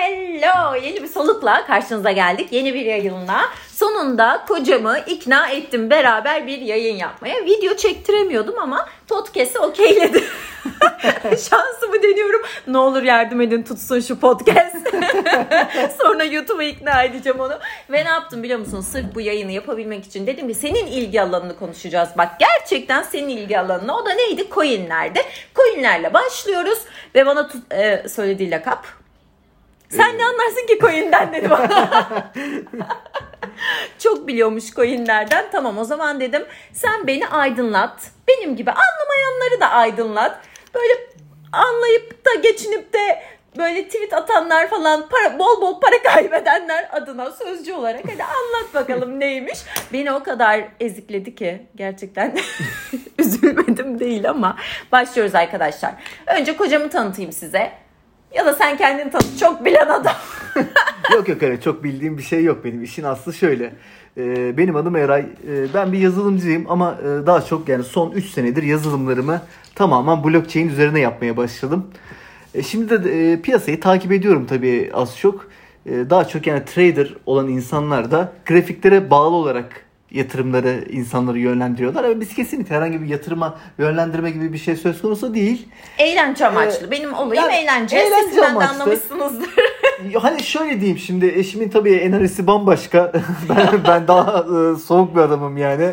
hello. Yeni bir solukla karşınıza geldik. Yeni bir yayınla. Sonunda kocamı ikna ettim beraber bir yayın yapmaya. Video çektiremiyordum ama podcast'i okeyledi. Şansımı deniyorum. Ne olur yardım edin tutsun şu podcast. Sonra YouTube'a ikna edeceğim onu. Ve ne yaptım biliyor musun? Sırf bu yayını yapabilmek için dedim ki senin ilgi alanını konuşacağız. Bak gerçekten senin ilgi alanına. O da neydi? Coinlerde. Coinlerle başlıyoruz. Ve bana tut, e, söylediği lakap. Sen ne anlarsın ki coin'den dedi bana. Çok biliyormuş coinlerden. Tamam o zaman dedim sen beni aydınlat. Benim gibi anlamayanları da aydınlat. Böyle anlayıp da geçinip de böyle tweet atanlar falan para, bol bol para kaybedenler adına sözcü olarak hadi anlat bakalım neymiş. Beni o kadar ezikledi ki gerçekten üzülmedim değil ama başlıyoruz arkadaşlar. Önce kocamı tanıtayım size. Ya da sen kendini tanıt. Çok bilen adam. yok yok öyle çok bildiğim bir şey yok benim. İşin aslı şöyle. Ee, benim adım Eray. Ee, ben bir yazılımcıyım ama e, daha çok yani son 3 senedir yazılımlarımı tamamen blockchain üzerine yapmaya başladım. E, şimdi de e, piyasayı takip ediyorum tabii az çok. E, daha çok yani trader olan insanlar da grafiklere bağlı olarak yatırımları insanları yönlendiriyorlar. Ama biz kesinlikle herhangi bir yatırıma yönlendirme gibi bir şey söz konusu değil. Eğlence amaçlı. Ee, Benim olayım yani, eğlence. eğlence Siz amaçlı. anlamışsınızdır. hani şöyle diyeyim şimdi eşimin tabii enerjisi bambaşka. ben, ben daha e, soğuk bir adamım yani.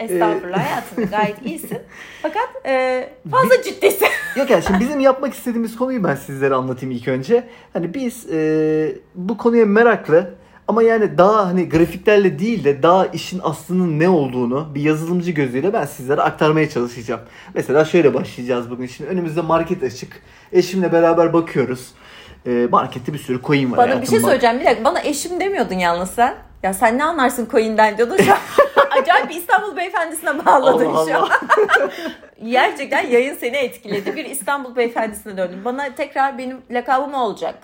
Estağfurullah hayatım gayet iyisin. Fakat e, fazla ciddisin. Yok yani şimdi bizim yapmak istediğimiz konuyu ben sizlere anlatayım ilk önce. Hani biz e, bu konuya meraklı ama yani daha hani grafiklerle değil de daha işin aslının ne olduğunu bir yazılımcı gözüyle ben sizlere aktarmaya çalışacağım. Mesela şöyle başlayacağız bugün. Şimdi önümüzde market açık. Eşimle beraber bakıyoruz. E, markette bir sürü coin var. Bana bir şey söyleyeceğim. Bir dakika bana eşim demiyordun yalnız sen. Ya sen ne anlarsın coin'den diyordun şu an. Acayip bir İstanbul beyefendisine bağladın Allah şu an. Gerçekten yayın seni etkiledi. Bir İstanbul beyefendisine döndüm. Bana tekrar benim lakabım olacak.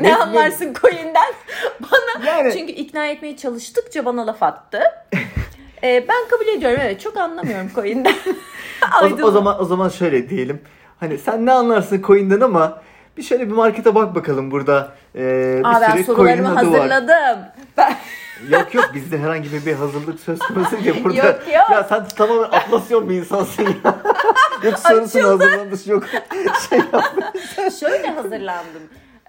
Ne anlarsın coin'den? Bana yani... çünkü ikna etmeye çalıştıkça bana laf attı. ee, ben kabul ediyorum evet çok anlamıyorum coin'den. o, o zaman o zaman şöyle diyelim. Hani sen ne anlarsın coin'den ama bir şöyle bir markete bak bakalım burada. Bir Aa, ben sorularımı hazırladım. Var. Ben... yok yok bizde herhangi bir hazırlık söz konusu değil burada. yok yok. Ya sen tamamen atlasyon bir insansın ya. yok sorusunu hazırlanmış yok şey Şöyle hazırlandım.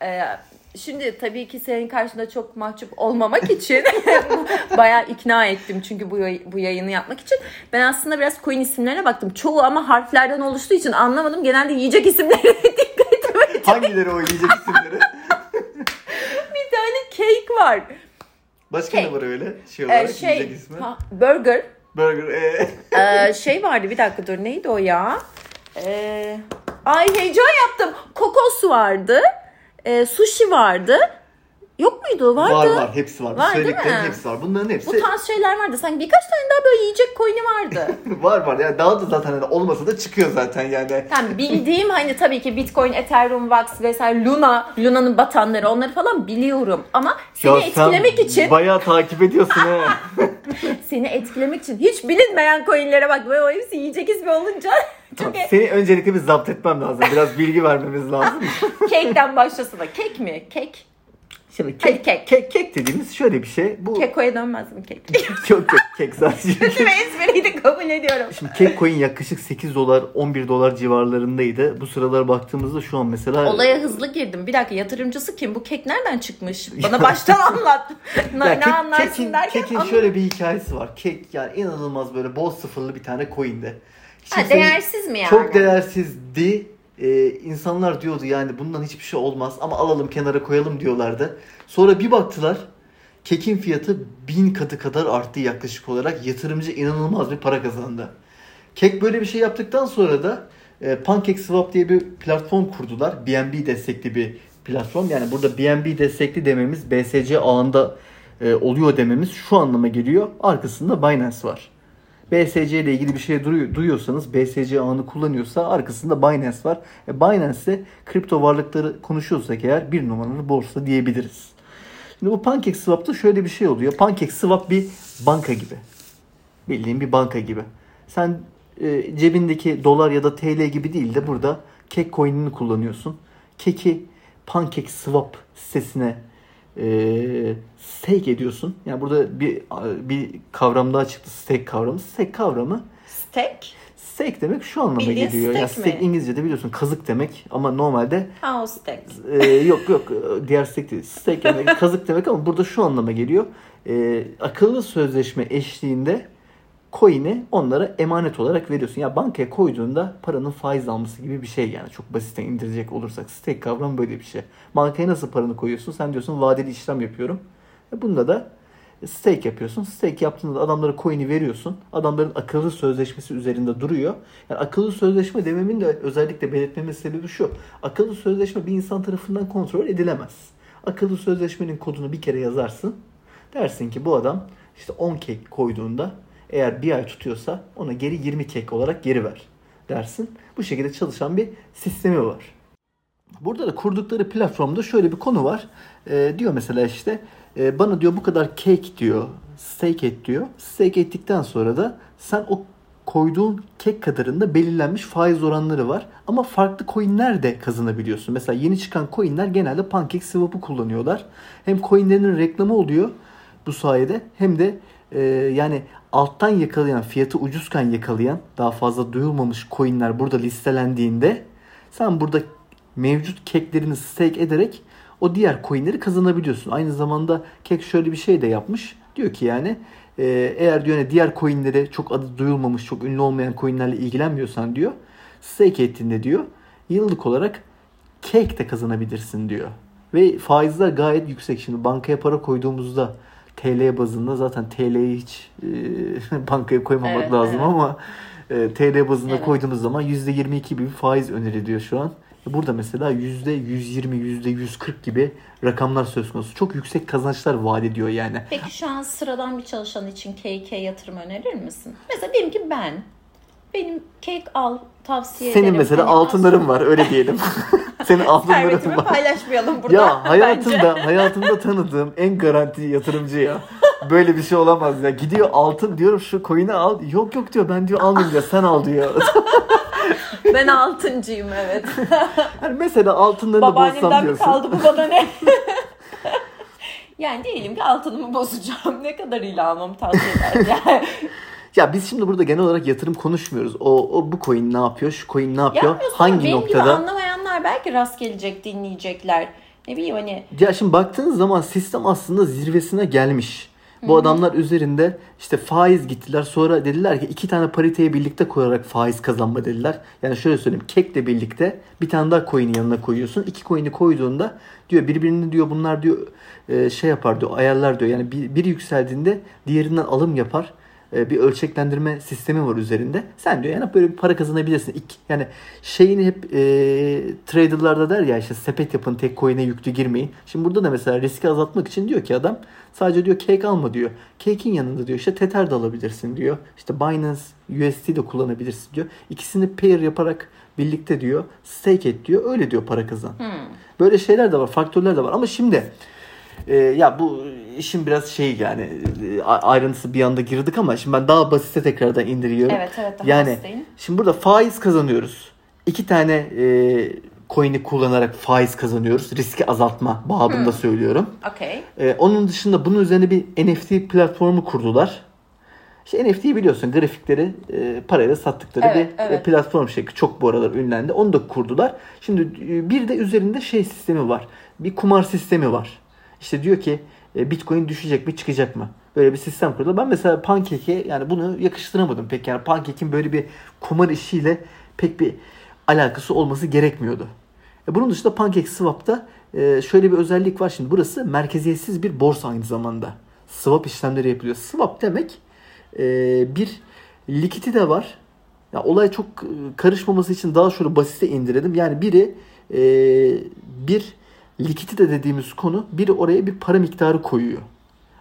Ee, Şimdi tabii ki senin karşında çok mahcup olmamak için bayağı ikna ettim çünkü bu bu yayını yapmak için. Ben aslında biraz coin isimlerine baktım. Çoğu ama harflerden oluştuğu için anlamadım. Genelde yiyecek isimleri dikkat etmedim. Hangileri o yiyecek isimleri? bir tane cake var. Başka cake. ne var öyle? Şey olarak ee, şey, yiyecek ismi. Ha, burger. Burger. Ee. ee, şey vardı bir dakika dur neydi o ya? Ee, ay heyecan yaptım. Kokos vardı e, sushi vardı. Yok muydu? Vardı. Var var hepsi var. var Söylediklerin hepsi var. Bunların hepsi. Bu tarz şeyler vardı. Sanki birkaç tane daha böyle yiyecek coin'i vardı. var var. Yani daha da zaten hani olmasa da çıkıyor zaten yani. Tamam bildiğim hani tabii ki Bitcoin, Ethereum, Vax vesaire Luna, Luna'nın batanları onları falan biliyorum. Ama seni ya etkilemek için. Bayağı takip ediyorsun ha. seni etkilemek için hiç bilinmeyen coin'lere bak. Böyle o hepsi yiyecek ismi olunca çok Seni öncelikle bir zapt etmem lazım. Biraz bilgi vermemiz lazım. Kekten başlasın da. Kek mi? Kek. Şimdi kek, Hadi kek. kek kek dediğimiz şöyle bir şey. Bu Keko'ya dönmez mi kek? çok kek, kek sadece. Kötü bir espriyi de kabul ediyorum. Şimdi kek coin yaklaşık 8 dolar 11 dolar civarlarındaydı. Bu sıralar baktığımızda şu an mesela... Olaya hızlı girdim. Bir dakika yatırımcısı kim? Bu kek nereden çıkmış? Bana baştan anlat. ne, ya, ne kek, anlarsın kekin, derken Kekin anladım. şöyle bir hikayesi var. Kek yani inanılmaz böyle bol sıfırlı bir tane coin'de. Ha, değersiz mi yani? Çok değersizdi. Ee, insanlar diyordu yani bundan hiçbir şey olmaz ama alalım kenara koyalım diyorlardı. Sonra bir baktılar kekin fiyatı bin katı kadar arttı yaklaşık olarak. Yatırımcı inanılmaz bir para kazandı. Kek böyle bir şey yaptıktan sonra da e, PancakeSwap diye bir platform kurdular. BNB destekli bir platform. Yani burada BNB destekli dememiz BSC ağında e, oluyor dememiz şu anlama geliyor. Arkasında Binance var. BSC ile ilgili bir şey duyuyorsanız BSC ağını kullanıyorsa arkasında Binance var. E Binance'de kripto varlıkları konuşuyorsak eğer bir numaralı borsa diyebiliriz. Şimdi bu PancakeSwap'ta şöyle bir şey oluyor. PancakeSwap bir banka gibi. Bildiğin bir banka gibi. Sen e, cebindeki dolar ya da TL gibi değil de burada Kek coin'ini kullanıyorsun. Kek'i Pancake Swap sitesine e, stake ediyorsun. Yani burada bir bir kavram daha çıktı. Stake kavramı. Stake kavramı Steak. Steak demek şu anlama Bildiğin geliyor. Yani steak mi? steak İngilizce'de biliyorsun kazık demek ama normalde Ha o steak. e, yok yok diğer steak değil. Steak demek kazık demek ama burada şu anlama geliyor. E, akıllı sözleşme eşliğinde coin'i onlara emanet olarak veriyorsun. Ya bankaya koyduğunda paranın faiz alması gibi bir şey yani. Çok basitten indirecek olursak. Stake kavramı böyle bir şey. Bankaya nasıl paranı koyuyorsun? Sen diyorsun vadeli işlem yapıyorum. E bunda da stake yapıyorsun. Stake yaptığında da adamlara coin'i veriyorsun. Adamların akıllı sözleşmesi üzerinde duruyor. Yani akıllı sözleşme dememin de özellikle belirtmemin sebebi şu. Akıllı sözleşme bir insan tarafından kontrol edilemez. Akıllı sözleşmenin kodunu bir kere yazarsın. Dersin ki bu adam işte 10 kek koyduğunda eğer bir ay tutuyorsa ona geri 20 kek olarak geri ver dersin. Bu şekilde çalışan bir sistemi var. Burada da kurdukları platformda şöyle bir konu var. Ee, diyor mesela işte e, bana diyor bu kadar cake diyor stake et diyor. Stake ettikten sonra da sen o koyduğun kek kadarında belirlenmiş faiz oranları var. Ama farklı coinler de kazanabiliyorsun. Mesela yeni çıkan coinler genelde PancakeSwap'ı kullanıyorlar. Hem coinlerin reklamı oluyor bu sayede hem de e, yani alttan yakalayan, fiyatı ucuzken yakalayan, daha fazla duyulmamış coinler burada listelendiğinde sen burada mevcut keklerini stake ederek o diğer coinleri kazanabiliyorsun. Aynı zamanda kek şöyle bir şey de yapmış. Diyor ki yani e, eğer diyor hani diğer coinleri çok adı duyulmamış, çok ünlü olmayan coinlerle ilgilenmiyorsan diyor. Stake ettiğinde diyor yıllık olarak cake de kazanabilirsin diyor. Ve faizler gayet yüksek. Şimdi bankaya para koyduğumuzda TL bazında zaten TL'yi hiç e, bankaya koymamak Evet, lazım evet. ama e, TL bazında Evet. koyduğumuz zaman %22 gibi bir faiz öneriliyor şu an. Burada mesela %120, %140 gibi rakamlar söz konusu. Çok yüksek kazançlar vaat ediyor yani. Peki şu an sıradan bir çalışan için KK yatırım önerir misin? Mesela diyelim ki ben. Benim cake al tavsiye Senin ederim. mesela Hani altınların var öyle diyelim. Senin Servetimi var. paylaşmayalım burada. Ya bence. hayatımda hayatımda tanıdığım en garanti yatırımcı ya. Böyle bir şey olamaz ya. Gidiyor altın diyorum şu coin'i al. Yok yok diyor ben diyor almayayım diyor sen al diyor. Ben altıncıyım evet. Yani mesela altınlarını bozsam Babaannemden mi diyorsun. kaldı bu bana ne? yani diyelim ki altınımı bozacağım. Ne kadarıyla almamı tavsiye eder yani. Ya biz şimdi burada genel olarak yatırım konuşmuyoruz. O, o bu coin ne yapıyor? Şu coin ne yapıyor? Hangi benim noktada? gibi anlamayanlar belki rast gelecek dinleyecekler. Ne bileyim hani Ya şimdi baktığınız zaman sistem aslında zirvesine gelmiş. Bu adamlar üzerinde işte faiz gittiler. Sonra dediler ki iki tane pariteyi birlikte koyarak faiz kazanma dediler. Yani şöyle söyleyeyim. Kekle birlikte bir tane daha coin'i yanına koyuyorsun. İki coin'i koyduğunda diyor birbirini diyor bunlar diyor e, şey yapar diyor ayarlar diyor. Yani bir, biri yükseldiğinde diğerinden alım yapar. E, bir ölçeklendirme sistemi var üzerinde. Sen diyor yani böyle bir para kazanabilirsin. İlk, yani şeyini hep e, traderlarda der ya işte sepet yapın tek coin'e yüklü girmeyin. Şimdi burada da mesela riski azaltmak için diyor ki adam sadece diyor cake alma diyor. Cake'in yanında diyor işte Tether de alabilirsin diyor. İşte Binance USD de kullanabilirsin diyor. İkisini pair yaparak birlikte diyor stake et diyor. Öyle diyor para kazan. Böyle şeyler de var, faktörler de var. Ama şimdi e, ya bu işin biraz şey yani e, ayrıntısı bir anda girdik ama şimdi ben daha basite tekrardan indiriyorum. evet evet daha Yani hastayım. şimdi burada faiz kazanıyoruz. İki tane e, coin'i kullanarak faiz kazanıyoruz. Riski azaltma babında söylüyorum. Okey. E, onun dışında bunun üzerine bir NFT platformu kurdular. İşte NFT'yi biliyorsun grafikleri e, parayla sattıkları Evet, bir evet. e, platform şey çok bu aralar ünlendi. Onu da kurdular. Şimdi e, bir de üzerinde şey sistemi var. Bir kumar sistemi var. İşte diyor ki e, Bitcoin düşecek mi çıkacak mı? Böyle bir sistem kurdular. Ben mesela Pancake'e yani bunu yakıştıramadım pek. Yani Pancake'in böyle bir kumar işiyle pek bir alakası olması gerekmiyordu. E, bunun dışında PancakeSwap'ta e, şöyle bir özellik var. Şimdi burası merkeziyetsiz bir borsa aynı zamanda. Swap işlemleri yapılıyor. Swap demek bir likiti de var. Ya olay çok karışmaması için daha şöyle basite indirelim. Yani biri bir likiti de dediğimiz konu biri oraya bir para miktarı koyuyor.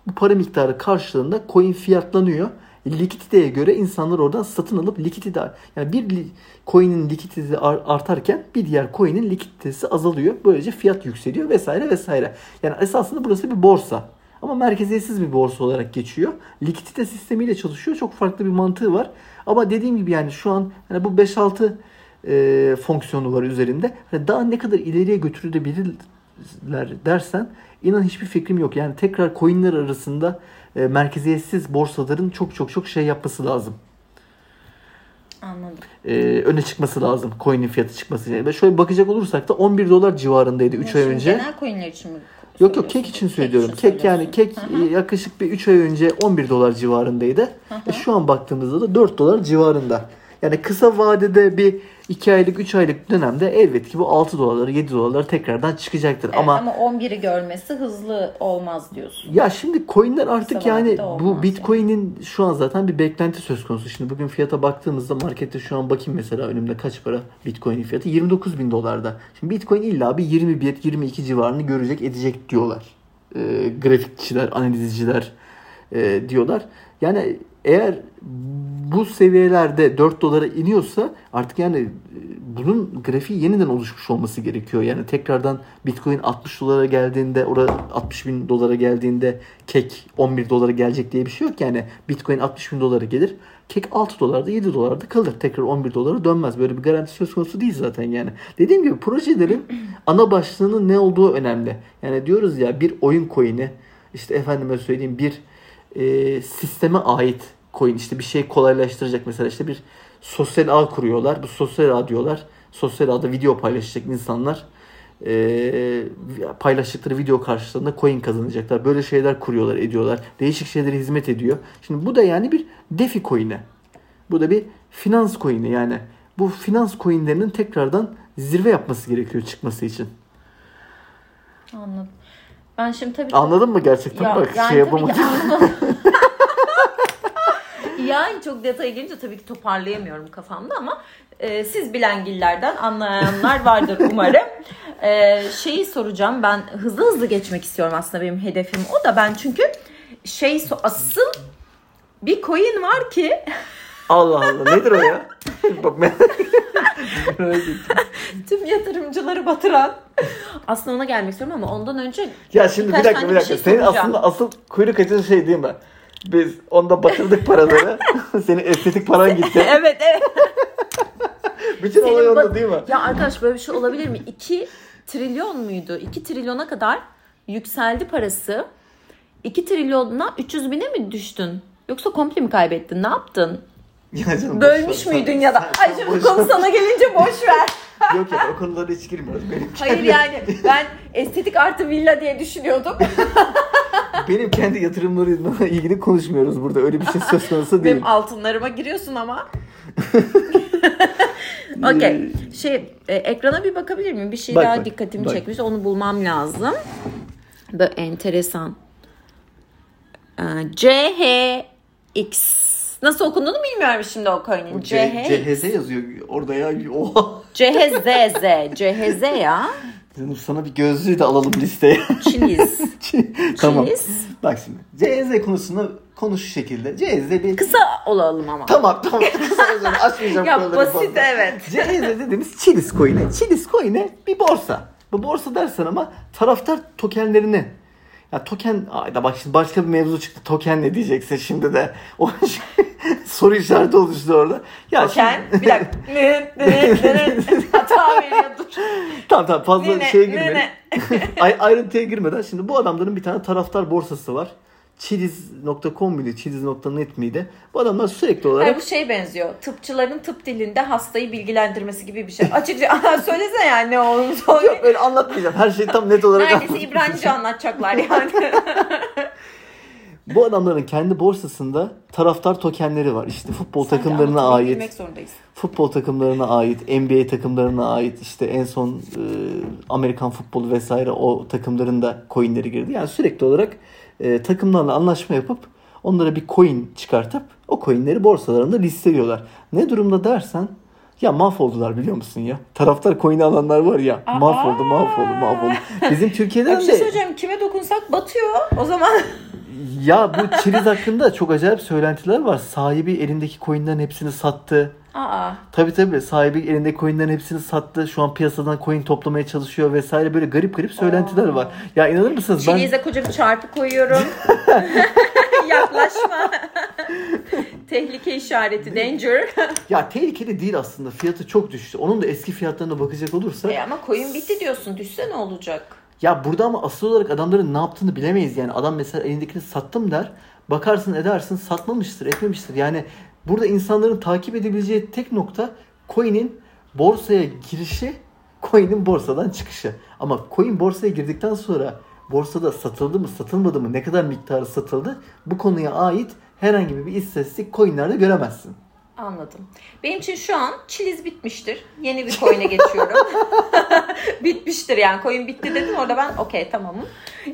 Bu para miktarı karşılığında coin fiyatlanıyor. Likiditeye göre insanlar oradan satın alıp likidite yani bir coin'in likiditesi ar- artarken bir diğer coin'in likiditesi azalıyor. Böylece fiyat yükseliyor vesaire vesaire. Yani esasında burası bir borsa. Ama merkeziyetsiz bir borsa olarak geçiyor. Likidite sistemiyle çalışıyor. Çok farklı bir mantığı var. Ama dediğim gibi yani şu an hani bu 5-6 e, fonksiyonu var üzerinde. Hani daha ne kadar ileriye götürülebilirler dersen inan hiçbir fikrim yok. Yani tekrar coinler arasında e, merkeziyetsiz borsaların çok çok çok şey yapması lazım. Anladım. E, öne çıkması lazım. Coin'in fiyatı çıkması. Ve şöyle bakacak olursak da 11 dolar civarındaydı 3 ay önce. Genel coinler için mi? Yok yok kek için söylüyorum. için Kek, yani kek Hı hı. yaklaşık bir 3 ay önce 11 dolar civarındaydı. E şu an baktığımızda da 4 dolar civarında. Yani kısa vadede bir 2 aylık 3 aylık dönemde elbet ki bu 6 dolarları 7 dolarları tekrardan çıkacaktır. Evet, ama, ama 11'i görmesi hızlı olmaz diyorsun. ya şimdi coinler artık yani bu yani. Bitcoin'in şu an zaten bir beklenti söz konusu. Şimdi bugün fiyata baktığımızda markette şu an bakayım mesela önümde kaç para Bitcoin'in fiyatı 29 bin dolarda. Şimdi Bitcoin illa bir 21-22 civarını görecek edecek diyorlar. Ee, grafikçiler, analizciler e, diyorlar. Yani eğer bu seviyelerde 4 dolara iniyorsa artık yani e, bunun grafiği yeniden oluşmuş olması gerekiyor. Yani tekrardan Bitcoin 60 dolara geldiğinde orada 60 bin dolara geldiğinde kek 11 dolara gelecek diye bir şey yok. Yani Bitcoin 60 bin dolara gelir. Kek 6 dolarda 7 dolarda kalır. Tekrar 11 dolara dönmez. Böyle bir garanti söz konusu değil zaten yani. Dediğim gibi projelerin ana başlığının ne olduğu önemli. Yani diyoruz ya bir oyun coin'i işte efendime söyleyeyim bir e, sisteme ait coin işte bir şey kolaylaştıracak mesela işte bir sosyal ağ kuruyorlar. Bu sosyal ağ diyorlar. Sosyal ağda video paylaşacak insanlar e, paylaştıkları video karşılığında coin kazanacaklar. Böyle şeyler kuruyorlar, ediyorlar. Değişik şeylere hizmet ediyor. Şimdi bu da yani bir DeFi coin'i. Bu da bir finans coin'i yani. Bu finans coin'lerinin tekrardan zirve yapması gerekiyor çıkması için. Anladım. Ben şimdi tabii Anladın mı gerçekten? Ya, Bak yani şey yapamadım. yani çok detaya girince tabii ki toparlayamıyorum kafamda ama e, siz bilengillerden anlayanlar vardır umarım. E, şeyi soracağım ben hızlı hızlı geçmek istiyorum aslında benim hedefim o da ben çünkü şey asıl bir coin var ki Allah Allah nedir o ya? Bak ettim. tüm yatırımcıları batıran aslında ona gelmek istiyorum ama ondan önce Ya şimdi bir Birkaç dakika tane bir dakika. şey Senin soracağım. aslında asıl kuyruk açıcı şey değil mi? Biz onda batırdık paraları. Senin estetik paran gitti. evet evet Bütün Senin olay onda ba- değil mi? Ya arkadaş böyle bir şey olabilir mi? 2 trilyon muydu? 2 trilyona kadar yükseldi parası. 2 trilyonla 300 bine mi düştün? Yoksa komple mi kaybettin? Ne yaptın? Ya canım, boş Bölmüş ver. müydün Sen- ya da? sen- Ay şimdi boş konu sana gelince boş ver. Yok yok o konulara hiç girmiyoruz. Benim Hayır kendi, yani ben estetik artı villa diye düşünüyordum. benim kendi yatırımlarımla ilgili konuşmuyoruz burada. Öyle bir şey söz konusu değil. Benim altınlarıma giriyorsun ama. Okey. Şey e, ekrana bir bakabilir miyim? Bir şey Bak, daha bak, dikkatimi bak. çekmiş. Onu bulmam lazım. Böyle enteresan. Ee, CHX. Nasıl okunduğunu bilmiyorum şimdi o coin'in. C- CH. CHZ yazıyor orada ya. Oha. CHZZ. CHZ ya. Sana bir gözlüğü de alalım listeye. Chiliz. tamam. Chiliz. Bak şimdi. CHZ konusunda konu şu şekilde. CHZ bir... Kısa olalım ama. Tamam tamam. Kısa özür açmayacağım. Ya basit fazla. evet. CHZ dediğimiz Chiliz coin'i. Chiliz coin'i bir borsa. Bu borsa dersen ama taraftar tokenlerini ya token ayda bak şimdi başka bir mevzu çıktı. Token ne diyeceksin şimdi de. O şey- soru işareti oluştu orada. Ya Token. şimdi- Bir dakika. Hata veriyordur. tamam tamam fazla Ne, ne, şeye girmeyelim. Ay, ayrıntıya girmeden şimdi bu adamların bir tane taraftar borsası var. Chiliz.com muydu? Chiliz.net miydi? Bu adamlar sürekli olarak Hayır, bu şey benziyor. Tıpçıların tıp dilinde hastayı bilgilendirmesi gibi bir şey. Açıkça söylesene yani ne olduğunu. Yok öyle anlatmayacağım. Her şeyi tam net olarak Neredeyse. İbranice anlatacaklar yani. Bu adamların kendi borsasında taraftar tokenleri var. İşte futbol Sanki takımlarına ait, futbol takımlarına ait, NBA takımlarına ait, işte en son e, Amerikan futbolu vesaire o takımların da coinleri girdi. Yani sürekli olarak e, takımlarla anlaşma yapıp onlara bir coin çıkartıp o coinleri borsalarında listeliyorlar. Ne durumda dersen ya mahvoldular biliyor musun ya? Taraftar coin'i alanlar var ya. Aa! mahvoldu, mahvoldu, mahvoldu. Bizim Türkiye'den bir şey de söyleyeceğim. Kime dokunsak batıyor. O zaman Ya bu Çiliz hakkında çok acayip söylentiler var. Sahibi elindeki coinlerin hepsini sattı. aa Tabii tabii sahibi elindeki coinlerin hepsini sattı. Şu an piyasadan coin toplamaya çalışıyor vesaire böyle garip garip söylentiler var. Ya inanır mısınız ben Çilize koca bir çarpı koyuyorum. Yaklaşma. Tehlike işareti, danger. Ya tehlikeli değil aslında. Fiyatı çok düştü. Onun da eski fiyatlarına bakacak olursak. e ama koyun bitti diyorsun. Düşse ne olacak? Ya burada ama asıl olarak adamların ne yaptığını bilemeyiz yani. Adam mesela elindekini sattım der. Bakarsın edersin satmamıştır, etmemiştir. Yani burada insanların takip edebileceği tek nokta coin'in borsaya girişi, coin'in borsadan çıkışı. Ama coin borsaya girdikten sonra borsada satıldı mı, satılmadı mı, ne kadar miktarı satıldı bu konuya ait herhangi bir istatistik coin'lerde göremezsin. Anladım. Benim için şu an çiliz bitmiştir. Yeni bir coin'e geçiyorum. bitmiştir yani. Coin bitti dedim orada ben okey tamamım.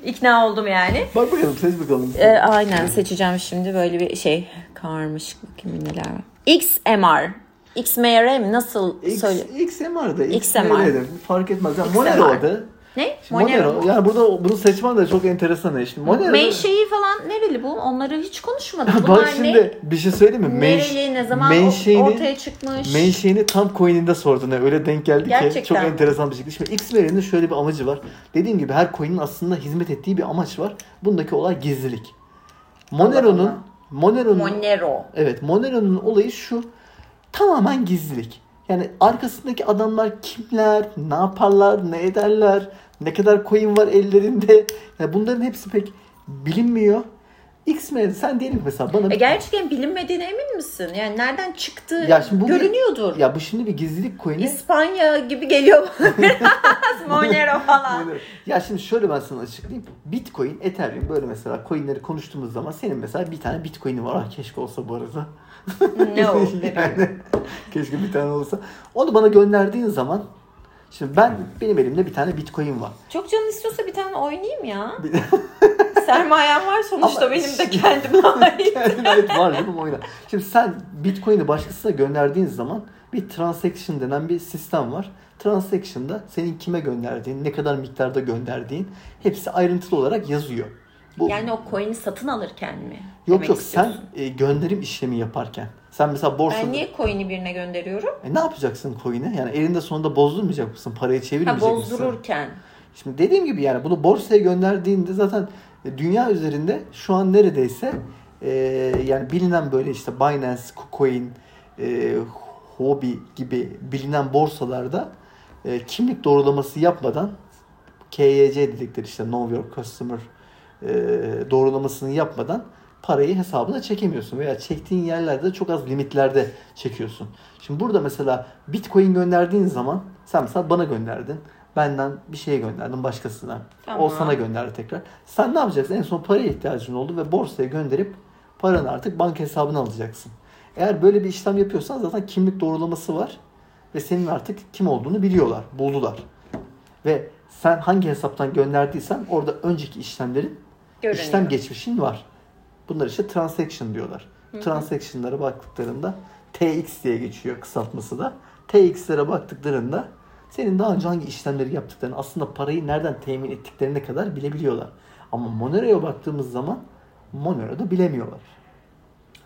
İkna oldum yani. Bak bakalım seç bakalım. Ee, aynen seçeceğim şimdi böyle bir şey karmışık bakayım neler var. XMR. XMR nasıl X, söyle? XMR'da, XMR. XMR'da fark etmez. Yani XMR. Monero'da Ne? Monero. Monero. Yani burada bunu seçmen de çok enteresan. Şimdi Monero. Menşei falan nereli bu? Onları hiç konuşmadık. Bak şimdi ne? bir şey söyleyeyim mi? Menş- Nereli, ne zaman menşeini- ortaya çıkmış? Menşeini tam coin'inde sordun. Yani öyle denk geldi ki Gerçekten çok mi? enteresan bir şekilde. Şimdi XMR'nin şöyle bir amacı var. Dediğim gibi her coin'in aslında hizmet ettiği bir amaç var. Bundaki olay gizlilik. Monero'nun. Monero'nun Monero. Evet Monero'nun olayı şu. Tamamen gizlilik. Yani arkasındaki adamlar kimler, ne yaparlar, ne ederler, ne kadar coin var ellerinde. Yani bunların hepsi pek bilinmiyor. X-Men sen diyelim mesela bana E gerçekten bilinmediğine emin misin? Yani nereden çıktı Ya şimdi bu- görünüyordur. ya bu şimdi bir gizlilik coin'i. İspanya gibi geliyor bana biraz. Monero falan. Ya şimdi şöyle ben sana açıklayayım. Bitcoin, Ethereum böyle mesela coinleri konuştuğumuz zaman senin mesela bir tane Bitcoin'in var. Ah, keşke olsa bu arada. No. yani, keşke bir tane olsa. Onu bana gönderdiğin zaman şimdi ben benim elimde bir tane Bitcoin var. Çok canın istiyorsa bir tane oynayayım ya. Sermayem var sonuçta Ama- benim de kendime ait. Kendine ait var değil mi oyuna? Şimdi sen Bitcoin'i başkasına gönderdiğin zaman bir transaction denen bir sistem var. Transaction'da senin kime gönderdiğin, ne kadar miktarda gönderdiğin hepsi ayrıntılı olarak yazıyor. Bu, Yani o coin'i satın alırken mi? yok yok sen e, gönderim işlemi yaparken. Sen mesela borsada Ben niye coin'i birine gönderiyorum? E, ne yapacaksın coin'e? Yani elinde sonunda bozdurmayacak mısın? Parayı Ha çevirmeyecek misin? bozdururken. Şimdi dediğim gibi yani bunu borsaya gönderdiğinde zaten e, dünya üzerinde şu an neredeyse e, yani bilinen böyle işte Binance, KuCoin, e, Huobi gibi bilinen borsalarda e, kimlik doğrulaması yapmadan KYC dedikleri işte Know Your Customer e, doğrulamasını yapmadan parayı hesabına çekemiyorsun veya çektiğin yerlerde çok az limitlerde çekiyorsun. Şimdi burada mesela Bitcoin gönderdiğin zaman sen mesela bana gönderdin. Benden bir şey gönderdin başkasına. Tamam. O sana gönderdi tekrar. Sen ne yapacaksın? En son paraya ihtiyacın oldu ve borsaya gönderip paranı artık banka hesabına alacaksın. Eğer böyle bir işlem yapıyorsan zaten kimlik doğrulaması var ve senin artık kim olduğunu biliyorlar, buldular. Ve sen hangi hesaptan gönderdiysen orada önceki işlemlerin Görünüyor. işlem geçmişin var. Bunlar işte transaction diyorlar. Transaction'lara baktıklarında TX diye geçiyor kısaltması da. TX'lere baktıklarında senin daha önce hangi işlemleri yaptıklarını aslında parayı nereden temin ettiklerine kadar bilebiliyorlar. Ama Monero'ya baktığımız zaman Monero'da bilemiyorlar.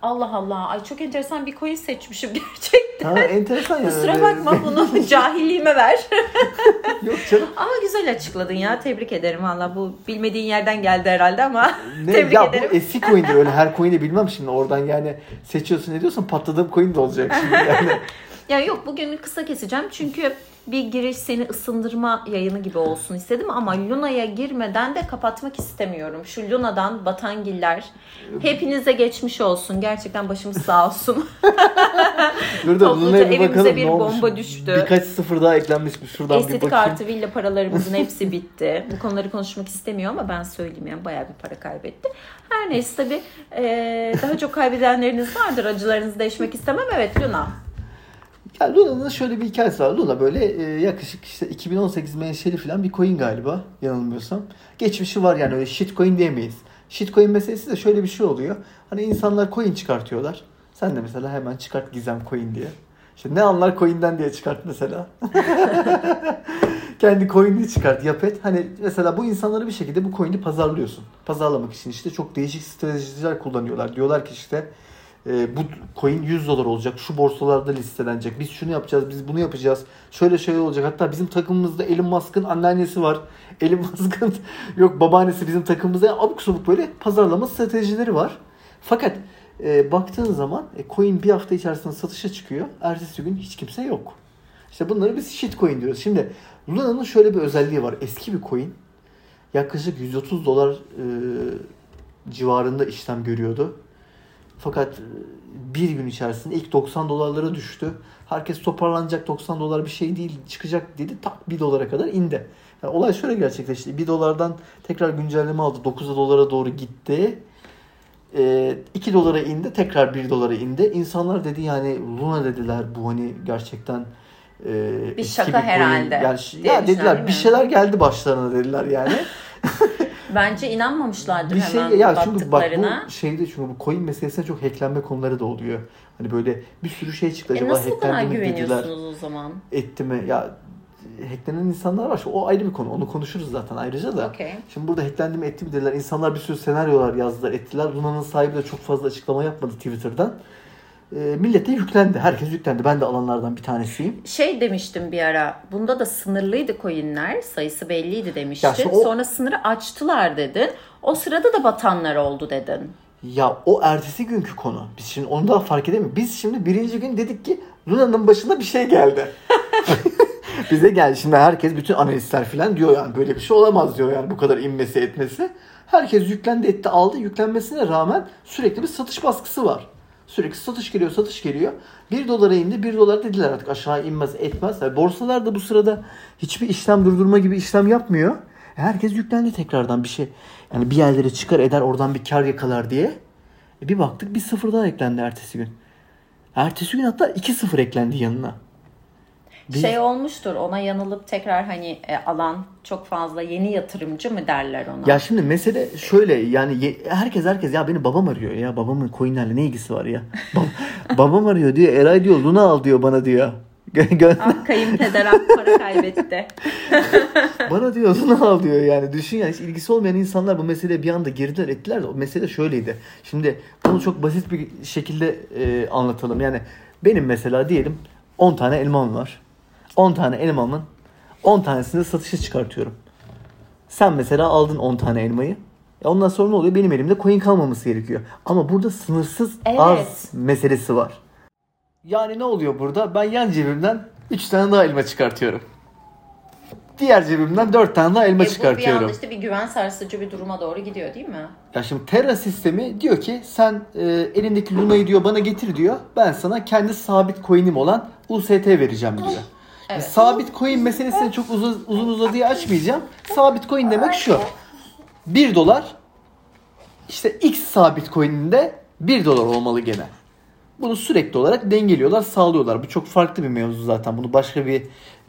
Allah Allah. Ay çok enteresan bir coin seçmişim gerçekten. Ha enteresan yani. Kusura bakma bunu cahilliğime ver. Yok canım. Ama güzel açıkladın ya. Tebrik ederim valla. Bu bilmediğin yerden geldi herhalde ama Ne, tebrik ya ederim. bu eski coin'dir öyle her coin'i bilmem şimdi oradan yani seçiyorsun ne diyorsan patladığım coin de olacak şimdi yani. Ya yok bugün kısa keseceğim çünkü bir giriş seni ısındırma yayını gibi olsun istedim ama Luna'ya girmeden de kapatmak istemiyorum. Şu Luna'dan Batangiller hepinize geçmiş olsun. Gerçekten başımız sağ olsun. Dur da Luna'ya bir bakalım bir ne olmuş. bomba düştü. Birkaç sıfır daha eklenmiş mi şuradan bir Estetik bakayım. artı villa paralarımızın hepsi bitti. Bu konuları konuşmak istemiyor ama ben söyleyeyim yani bayağı bir para kaybetti. Her neyse tabii eee, daha çok kaybedenleriniz vardır. Acılarınızı değişmek istemem. Evet Luna. Ya Luna'nın şöyle bir hikayesi var. Luna böyle e, yaklaşık işte 2018 menşeli falan bir coin galiba yanılmıyorsam. Geçmişi var yani öyle shitcoin diyemeyiz. Shitcoin meselesi de şöyle bir şey oluyor. Hani insanlar coin çıkartıyorlar. Sen de mesela hemen çıkart gizem coin diye. İşte ne anlar coin'den diye çıkart mesela. Kendi coin'ini çıkart, yap et. Hani mesela bu insanları bir şekilde bu coin'i pazarlıyorsun. Pazarlamak için işte çok değişik stratejiler kullanıyorlar. Diyorlar ki işte e, bu coin 100 dolar olacak. Şu borsalarda listelenecek. Biz şunu yapacağız, biz bunu yapacağız. Şöyle şey olacak. Hatta bizim takımımızda Elon Musk'ın anneannesi var. Elon Musk'ın yok babaannesi bizim takımımızda. Yani abuk sabuk böyle pazarlama stratejileri var. Fakat e, baktığın zaman e, coin bir hafta içerisinde satışa çıkıyor. Ertesi gün hiç kimse yok. İşte bunları biz shit coin diyoruz. Şimdi Luna'nın şöyle bir özelliği var. Eski bir coin yaklaşık 130 dolar e, civarında işlem görüyordu. Fakat e, bir gün içerisinde ilk 90 dolarlara düştü. Herkes toparlanacak 90 dolar bir şey değil çıkacak dedi. Tak 1 dolara kadar indi. Yani olay şöyle gerçekleşti. 1 dolardan tekrar güncelleme aldı. 9 dolara doğru gitti. E, 2 dolara indi. Tekrar 1 dolara indi. İnsanlar dedi yani Luna dediler bu hani gerçekten e, Bir şaka herhalde Yani, ya dediler bir şeyler geldi başlarına dediler yani. Bence inanmamışlardır bir şey hemen ya çünkü bak bu şeyde çünkü bu coin meselesinde çok hacklenme konuları da oluyor. Hani böyle bir sürü şey çıktı E acaba nasıl bu kadar hacklendi mi dediler. o zaman? Etti mi? Ya hacklenen insanlar var. O ayrı bir konu. Onu konuşuruz zaten ayrıca da. Okey. Şimdi burada hacklendi mi etti mi dediler. İnsanlar bir sürü senaryolar yazdılar ettiler. Luna'nın sahibi de çok fazla açıklama yapmadı Twitter'dan. E, millete yüklendi. Herkes yüklendi. Ben de alanlardan bir tanesiyim. Şey demiştim bir ara. Bunda da sınırlıydı coinler. Sayısı belliydi demiştin. O- Sonra sınırı açtılar dedin. O sırada da batanlar oldu dedin. Ya o ertesi günkü konu. Biz şimdi onu daha fark edemiyoruz. Biz şimdi birinci gün dedik ki Luna'nın başına bir şey geldi. Bize geldi. Şimdi herkes bütün analistler falan diyor yani böyle bir şey olamaz diyor yani bu kadar inmesi etmesi. Herkes yüklendi etti aldı. Yüklenmesine rağmen sürekli bir satış baskısı var. Sürekli satış geliyor satış geliyor. 1 dolara indi 1 dolar dediler artık aşağı inmez etmez. Yani borsalar da bu sırada hiçbir işlem durdurma gibi işlem yapmıyor. Herkes yüklendi tekrardan bir şey. Yani bir yerlere çıkar eder oradan bir kar yakalar diye. E bir baktık bir sıfır daha eklendi ertesi gün. Ertesi gün hatta 2-0 eklendi yanına. Biz- Şey olmuştur ona yanılıp tekrar hani e, alan çok fazla yeni yatırımcı mı derler ona? Ya şimdi mesele şöyle yani ye- herkes herkes ya beni babam arıyor ya babamın coinlerle ne ilgisi var ya. Ba- babam arıyor diyor Eray diyor Luna al diyor bana diyor. Ah kayınpeder ak para kaybetti. bana diyor Luna al diyor yani düşün yani hiç ilgisi olmayan insanlar bu meseleye bir anda girdiler ettiler de o mesele şöyleydi. Şimdi bunu çok basit bir şekilde e, anlatalım yani benim mesela diyelim 10 tane elmam var. 10 tane elmamın 10 tanesini satışa çıkartıyorum. Sen mesela aldın 10 tane elmayı. E ondan sonra ne oluyor? Benim elimde coin kalmaması gerekiyor. Ama burada sınırsız Evet. arz meselesi var. Yani ne oluyor burada? Ben yan cebimden 3 tane daha elma çıkartıyorum. Diğer cebimden 4 tane daha elma E, bu bir çıkartıyorum. anda işte bir güven sarsıcı bir duruma doğru gidiyor değil mi? Ya şimdi Terra sistemi diyor ki sen e, elindeki Luna'yı diyor bana getir diyor. Ben sana kendi sabit coin'im olan UST vereceğim diyor. Evet. Sabit coin meselesini çok uzun, uzun uzadıya açmayacağım. Sabit coin demek şu. 1 dolar işte X sabit coin'inde 1 dolar olmalı gene. Bunu sürekli olarak dengeliyorlar, sağlıyorlar. Bu çok farklı bir mevzu zaten. Bunu başka bir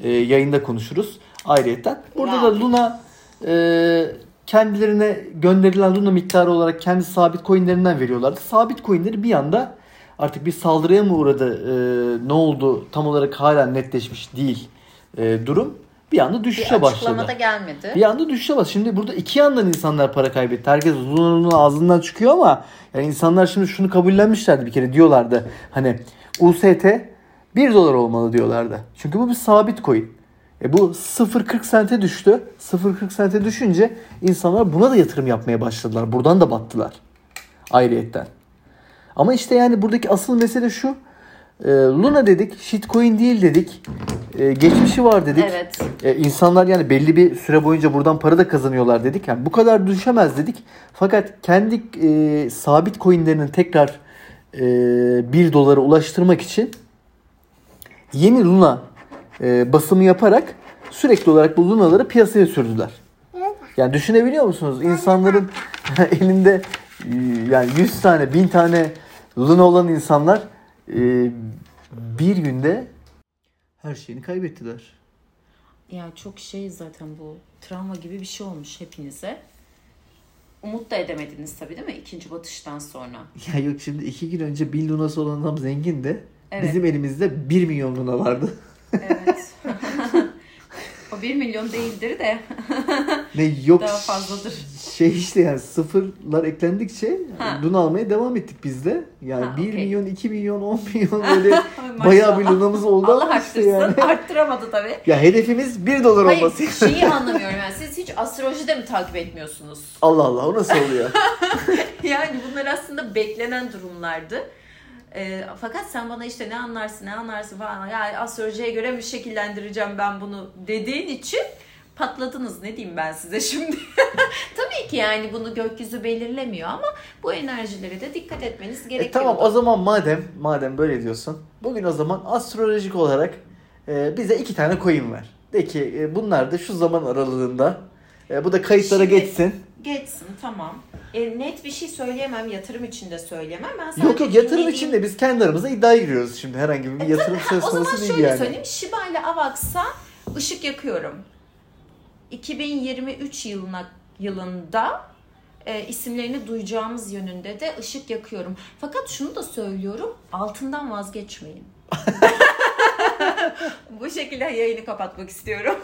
e, yayında konuşuruz ayrıyeten. Burada da Luna e, kendilerine gönderilen Luna miktarı olarak kendi sabit coinlerinden veriyorlardı. Sabit coinleri bir anda artık bir saldırıya mı uğradı, e, ne oldu tam olarak hala netleşmiş değil e, durum. Bir anda Bir düşüşe başladı. açıklama da gelmedi. Bir anda düşüşe bas. Şimdi burada iki yandan insanlar para kaybetti. Herkes uzun uzun ağzından çıkıyor ama yani insanlar şimdi şunu kabullenmişlerdi bir kere diyorlardı. Hani UST 1 dolar olmalı diyorlardı. Çünkü bu bir sabit coin. E bu 0.40 sente düştü. 0.40 sente düşünce insanlar buna da yatırım yapmaya başladılar. Buradan da battılar. Ayrıyetten. Ama işte yani buradaki asıl mesele şu. E, Luna dedik, shitcoin değil dedik. E, geçmişi var dedik. Evet. E, insanlar yani belli bir süre boyunca buradan para da kazanıyorlar dedik. Yani bu kadar düşemez dedik. Fakat kendi e, sabit coinlerinin tekrar e, 1 dolara ulaştırmak için yeni Luna e, basımı yaparak sürekli olarak bu Luna'ları piyasaya sürdüler. Yani düşünebiliyor musunuz? İnsanların elinde yani 100 tane, 1000 tane Luna olan insanlar e, bir günde her şeyini kaybettiler. Ya çok şey zaten bu travma gibi bir şey olmuş hepinize. Umut da edemediniz tabii değil mi? İkinci batıştan sonra. Ya yok şimdi iki gün önce 1000 lunası olan adam zengindi. Evet. Bizim elimizde 1 milyon luna vardı. Evet. O 1 milyon değildir de Ne yok daha fazladır. şey işte yani sıfırlar eklendikçe Ha. bunu almaya devam ettik biz de. Yani Ha, 1 okey. milyon, 2 milyon, 10 milyon böyle bayağı bir lunamız oldu Allah ama işte yani. Arttıramadı tabii. Ya hedefimiz 1 dolar Hayır olması. şeyi anlamıyorum yani siz hiç astroloji de mi takip etmiyorsunuz? Allah Allah o nasıl oluyor? Yani bunlar aslında beklenen durumlardı. Ee, fakat sen bana işte ne anlarsın ne anlarsın falan ya astrolojiye göre mi şekillendireceğim ben bunu dediğin için patladınız ne diyeyim ben size şimdi. Tabii ki yani bunu gökyüzü belirlemiyor ama bu enerjilere de dikkat etmeniz e, gerekiyor. tamam o zaman madem madem böyle diyorsun. Bugün o zaman astrolojik olarak e, bize iki tane coin ver. De ki e, bunlar da şu zaman aralığında e, bu da kayıtlara Şimdi- geçsin. Geçsin tamam. E, net bir şey söyleyemem yatırım için de söyleyemem. Ben sadece Yok yok yatırım için de biz kendi aramıza iddiaya giriyoruz şimdi. Herhangi bir yatırım söz O zaman konusu değil şöyle yani. söyleyeyim. Shiba ile Avax'a ışık yakıyorum. 2023 yılına yılında e, isimlerini duyacağımız yönünde de ışık yakıyorum. Fakat şunu da söylüyorum. Altından vazgeçmeyin. Bu şekilde yayını kapatmak istiyorum.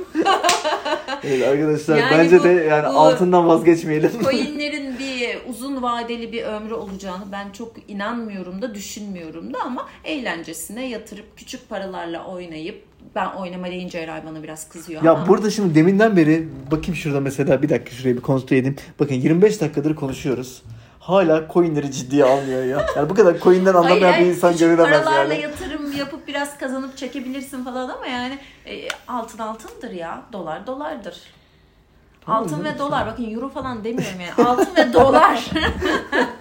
Evet arkadaşlar Yani bence bu- de yani bu- altından vazgeçmeyelim. Coinlerin bir uzun vadeli bir ömrü olacağını ben çok inanmıyorum da düşünmüyorum da ama eğlencesine yatırıp küçük paralarla oynayıp ben oynama deyince Eray bana biraz kızıyor Ya ama. burada şimdi deminden beri bakayım şurada mesela bir dakika şuraya bir kontrol edeyim. Bakın 25 dakikadır konuşuyoruz. Hala coinleri ciddiye almıyor ya. Yani bu kadar coinden anlamayan Hayır, bir insan görülemez paralarla yani. yatırım yapıp biraz kazanıp çekebilirsin falan ama yani e, altın altındır ya. Dolar dolardır. Altın ve dolar. Bakın euro falan demiyorum yani. Altın ve dolar.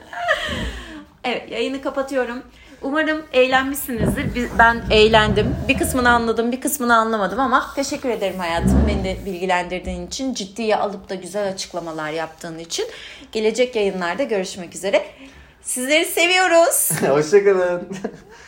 evet yayını kapatıyorum. Umarım eğlenmişsinizdir. Ben eğlendim. Bir kısmını anladım, bir kısmını anlamadım ama teşekkür ederim hayatım. Beni de bilgilendirdiğin için, ciddiye alıp da güzel açıklamalar yaptığın için. Gelecek yayınlarda görüşmek üzere. Sizleri seviyoruz. Hoşçakalın.